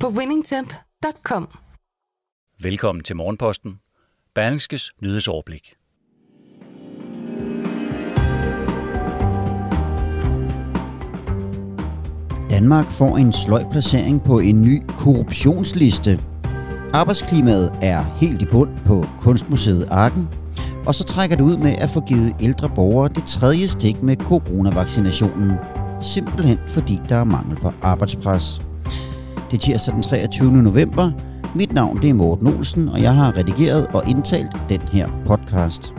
på winningtemp.com. Velkommen til Morgenposten. Berlingskes nyhedsoverblik. Danmark får en sløj placering på en ny korruptionsliste. Arbejdsklimaet er helt i bund på Kunstmuseet Arken, og så trækker det ud med at få givet ældre borgere det tredje stik med coronavaccinationen. Simpelthen fordi der er mangel på arbejdspres. Det er tirsdag den 23. november. Mit navn det er Morten Olsen, og jeg har redigeret og indtalt den her podcast.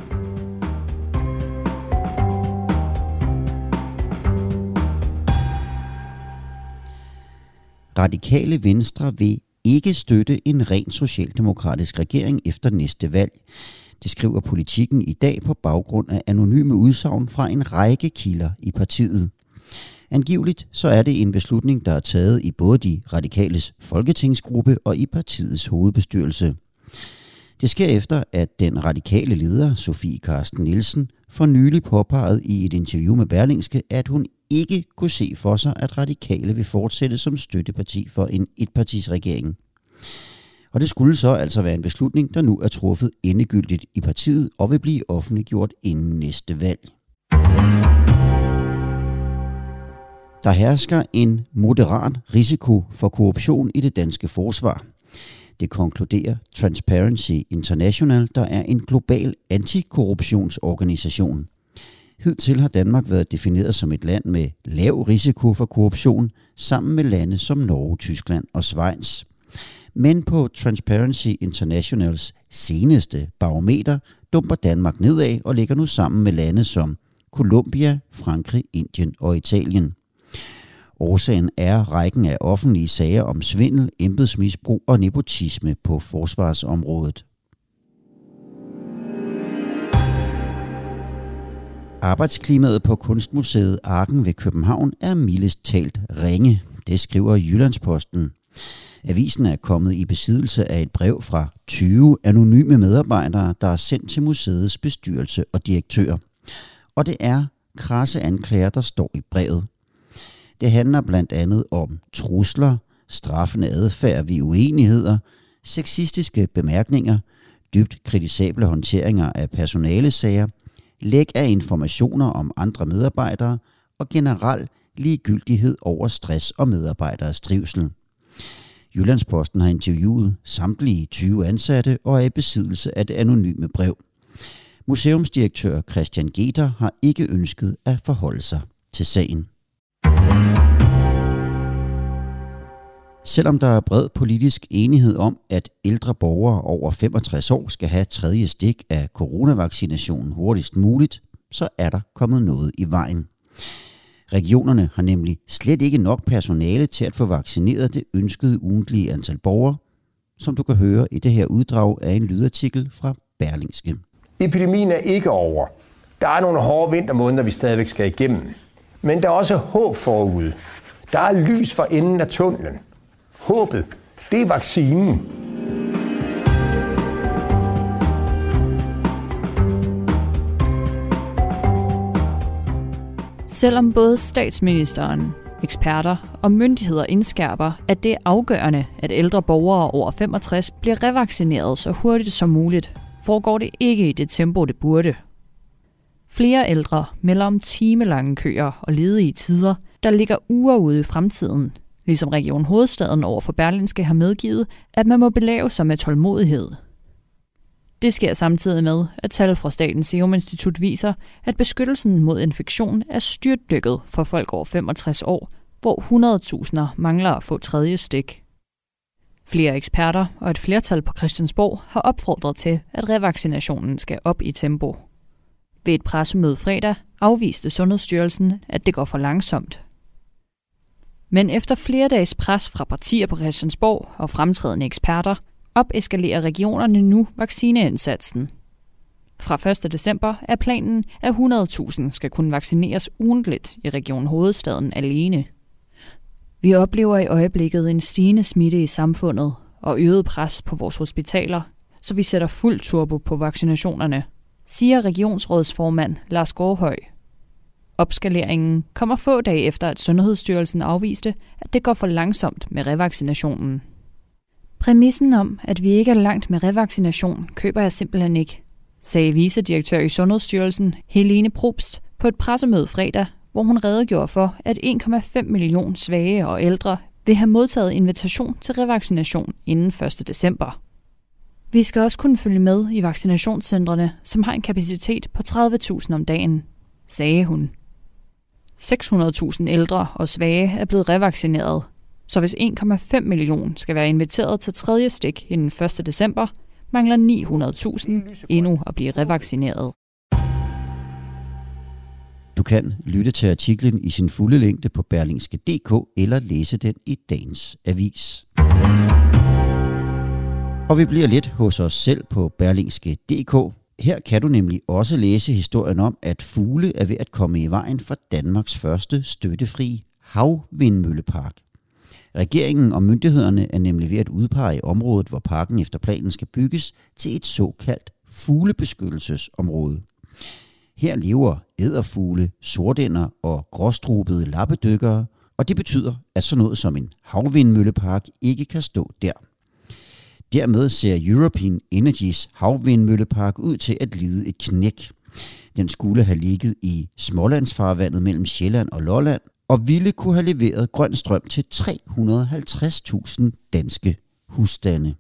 Radikale Venstre vil ikke støtte en ren socialdemokratisk regering efter næste valg. Det skriver politikken i dag på baggrund af anonyme udsagn fra en række kilder i partiet. Angiveligt så er det en beslutning, der er taget i både de radikales folketingsgruppe og i partiets hovedbestyrelse. Det sker efter, at den radikale leder, Sofie Karsten Nielsen, for nylig påpegede i et interview med Berlingske, at hun ikke kunne se for sig, at radikale vil fortsætte som støtteparti for en etpartisregering. Og det skulle så altså være en beslutning, der nu er truffet endegyldigt i partiet og vil blive offentliggjort inden næste valg. Der hersker en moderat risiko for korruption i det danske forsvar. Det konkluderer Transparency International, der er en global antikorruptionsorganisation. Hidtil har Danmark været defineret som et land med lav risiko for korruption, sammen med lande som Norge, Tyskland og Schweiz. Men på Transparency Internationals seneste barometer dumper Danmark nedad og ligger nu sammen med lande som Colombia, Frankrig, Indien og Italien. Årsagen er rækken af offentlige sager om svindel, embedsmisbrug og nepotisme på forsvarsområdet. Arbejdsklimaet på Kunstmuseet Arken ved København er mildest talt ringe. Det skriver Jyllandsposten. Avisen er kommet i besiddelse af et brev fra 20 anonyme medarbejdere, der er sendt til museets bestyrelse og direktør. Og det er krasse anklager, der står i brevet. Det handler blandt andet om trusler, straffende adfærd ved uenigheder, sexistiske bemærkninger, dybt kritisable håndteringer af personalesager, læg af informationer om andre medarbejdere og generel ligegyldighed over stress og medarbejderes trivsel. Jyllandsposten har interviewet samtlige 20 ansatte og er i besiddelse af det anonyme brev. Museumsdirektør Christian Geter har ikke ønsket at forholde sig til sagen. Selvom der er bred politisk enighed om, at ældre borgere over 65 år skal have tredje stik af coronavaccinationen hurtigst muligt, så er der kommet noget i vejen. Regionerne har nemlig slet ikke nok personale til at få vaccineret det ønskede ugentlige antal borgere, som du kan høre i det her uddrag af en lydartikel fra Berlingske. Epidemien er ikke over. Der er nogle hårde vintermåneder, vi stadigvæk skal igennem. Men der er også håb forude. Der er lys for enden af tunnelen. Håbet, det er vaccinen. Selvom både statsministeren, eksperter og myndigheder indskærper, at det er afgørende, at ældre borgere over 65 bliver revaccineret så hurtigt som muligt, foregår det ikke i det tempo, det burde. Flere ældre melder om timelange køer og ledige tider, der ligger uger ude i fremtiden, ligesom Region Hovedstaden over for Berlinske har medgivet, at man må belave sig med tålmodighed. Det sker samtidig med, at tal fra Statens Serum Institut viser, at beskyttelsen mod infektion er styrtdykket for folk over 65 år, hvor 100.000 mangler at få tredje stik. Flere eksperter og et flertal på Christiansborg har opfordret til, at revaccinationen skal op i tempo. Ved et pressemøde fredag afviste Sundhedsstyrelsen, at det går for langsomt. Men efter flere dages pres fra partier på Christiansborg og fremtrædende eksperter, opeskalerer regionerne nu vaccineindsatsen. Fra 1. december er planen, at 100.000 skal kunne vaccineres ugentligt i Region Hovedstaden alene. Vi oplever i øjeblikket en stigende smitte i samfundet og øget pres på vores hospitaler, så vi sætter fuld turbo på vaccinationerne, siger regionsrådsformand Lars Gårdhøj. Opskaleringen kommer få dage efter, at Sundhedsstyrelsen afviste, at det går for langsomt med revaccinationen. Præmissen om, at vi ikke er langt med revaccination, køber jeg simpelthen ikke, sagde vicedirektør i Sundhedsstyrelsen Helene Probst på et pressemøde fredag, hvor hun redegjorde for, at 1,5 millioner svage og ældre vil have modtaget invitation til revaccination inden 1. december. Vi skal også kunne følge med i vaccinationscentrene, som har en kapacitet på 30.000 om dagen, sagde hun. 600.000 ældre og svage er blevet revaccineret, så hvis 1,5 millioner skal være inviteret til tredje stik inden 1. december, mangler 900.000 endnu at blive revaccineret. Du kan lytte til artiklen i sin fulde længde på berlingske.dk eller læse den i dagens avis. Og vi bliver lidt hos os selv på berlingske.dk. Her kan du nemlig også læse historien om, at fugle er ved at komme i vejen for Danmarks første støttefri havvindmøllepark. Regeringen og myndighederne er nemlig ved at udpege området, hvor parken efter planen skal bygges, til et såkaldt fuglebeskyttelsesområde. Her lever æderfugle, sortænder og gråstrubede lappedykkere, og det betyder, at sådan noget som en havvindmøllepark ikke kan stå der. Dermed ser European Energies havvindmøllepark ud til at lide et knæk. Den skulle have ligget i Smålandsfarvandet mellem Sjælland og Lolland, og ville kunne have leveret grøn strøm til 350.000 danske husstande.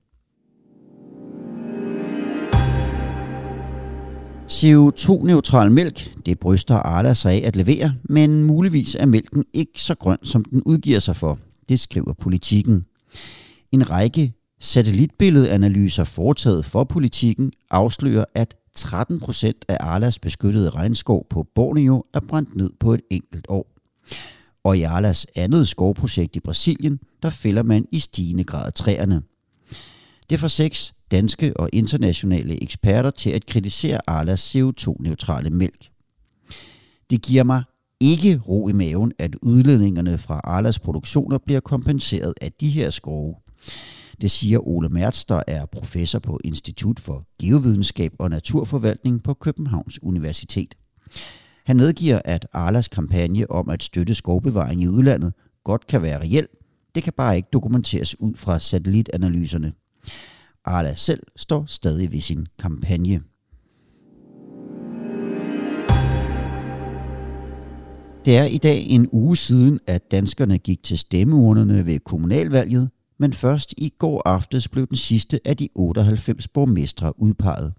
CO2-neutral mælk, det bryster Arla sig af at levere, men muligvis er mælken ikke så grøn, som den udgiver sig for. Det skriver politikken. En række satellitbilledanalyser foretaget for politikken afslører, at 13 procent af Arlas beskyttede regnskov på Borneo er brændt ned på et enkelt år. Og i Arlas andet skovprojekt i Brasilien, der fælder man i stigende grad træerne. Det får seks danske og internationale eksperter til at kritisere Arlas CO2-neutrale mælk. Det giver mig ikke ro i maven, at udledningerne fra Arlas produktioner bliver kompenseret af de her skove. Det siger Ole Mertz, der er professor på Institut for Geovidenskab og Naturforvaltning på Københavns Universitet. Han medgiver, at Arlas kampagne om at støtte skovbevaring i udlandet godt kan være reelt. Det kan bare ikke dokumenteres ud fra satellitanalyserne. Arla selv står stadig ved sin kampagne. Det er i dag en uge siden, at danskerne gik til stemmeurnerne ved kommunalvalget, men først i går aftes blev den sidste af de 98 borgmestre udpeget.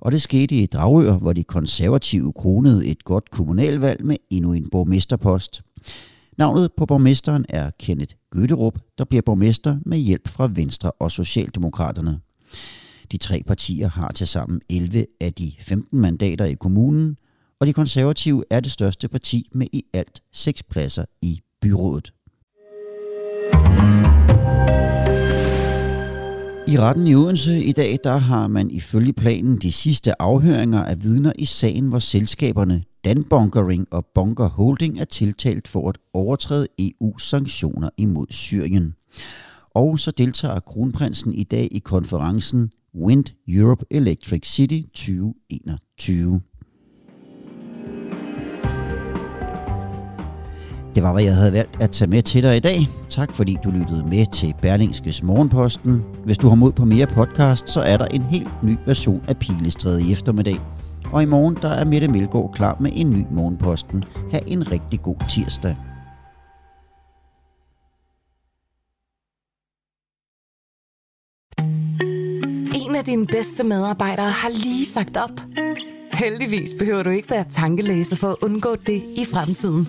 Og det skete i Dragør, hvor de konservative kronede et godt kommunalvalg med endnu en borgmesterpost. Navnet på borgmesteren er Kenneth Gøtterup, der bliver borgmester med hjælp fra Venstre og Socialdemokraterne. De tre partier har til sammen 11 af de 15 mandater i kommunen, og de konservative er det største parti med i alt seks pladser i byrådet. I retten i Odense i dag, der har man ifølge planen de sidste afhøringer af vidner i sagen, hvor selskaberne Danbunkering og Bunker Holding er tiltalt for at overtræde EU's sanktioner imod Syrien. Og så deltager kronprinsen i dag i konferencen Wind Europe Electric City 2021. Det var, hvad jeg havde valgt at tage med til dig i dag. Tak fordi du lyttede med til Berlingskes Morgenposten. Hvis du har mod på mere podcast, så er der en helt ny version af Pilestræde i eftermiddag. Og i morgen der er Mette Melgaard klar med en ny Morgenposten. Ha' en rigtig god tirsdag. En af dine bedste medarbejdere har lige sagt op. Heldigvis behøver du ikke være tankelæser for at undgå det i fremtiden.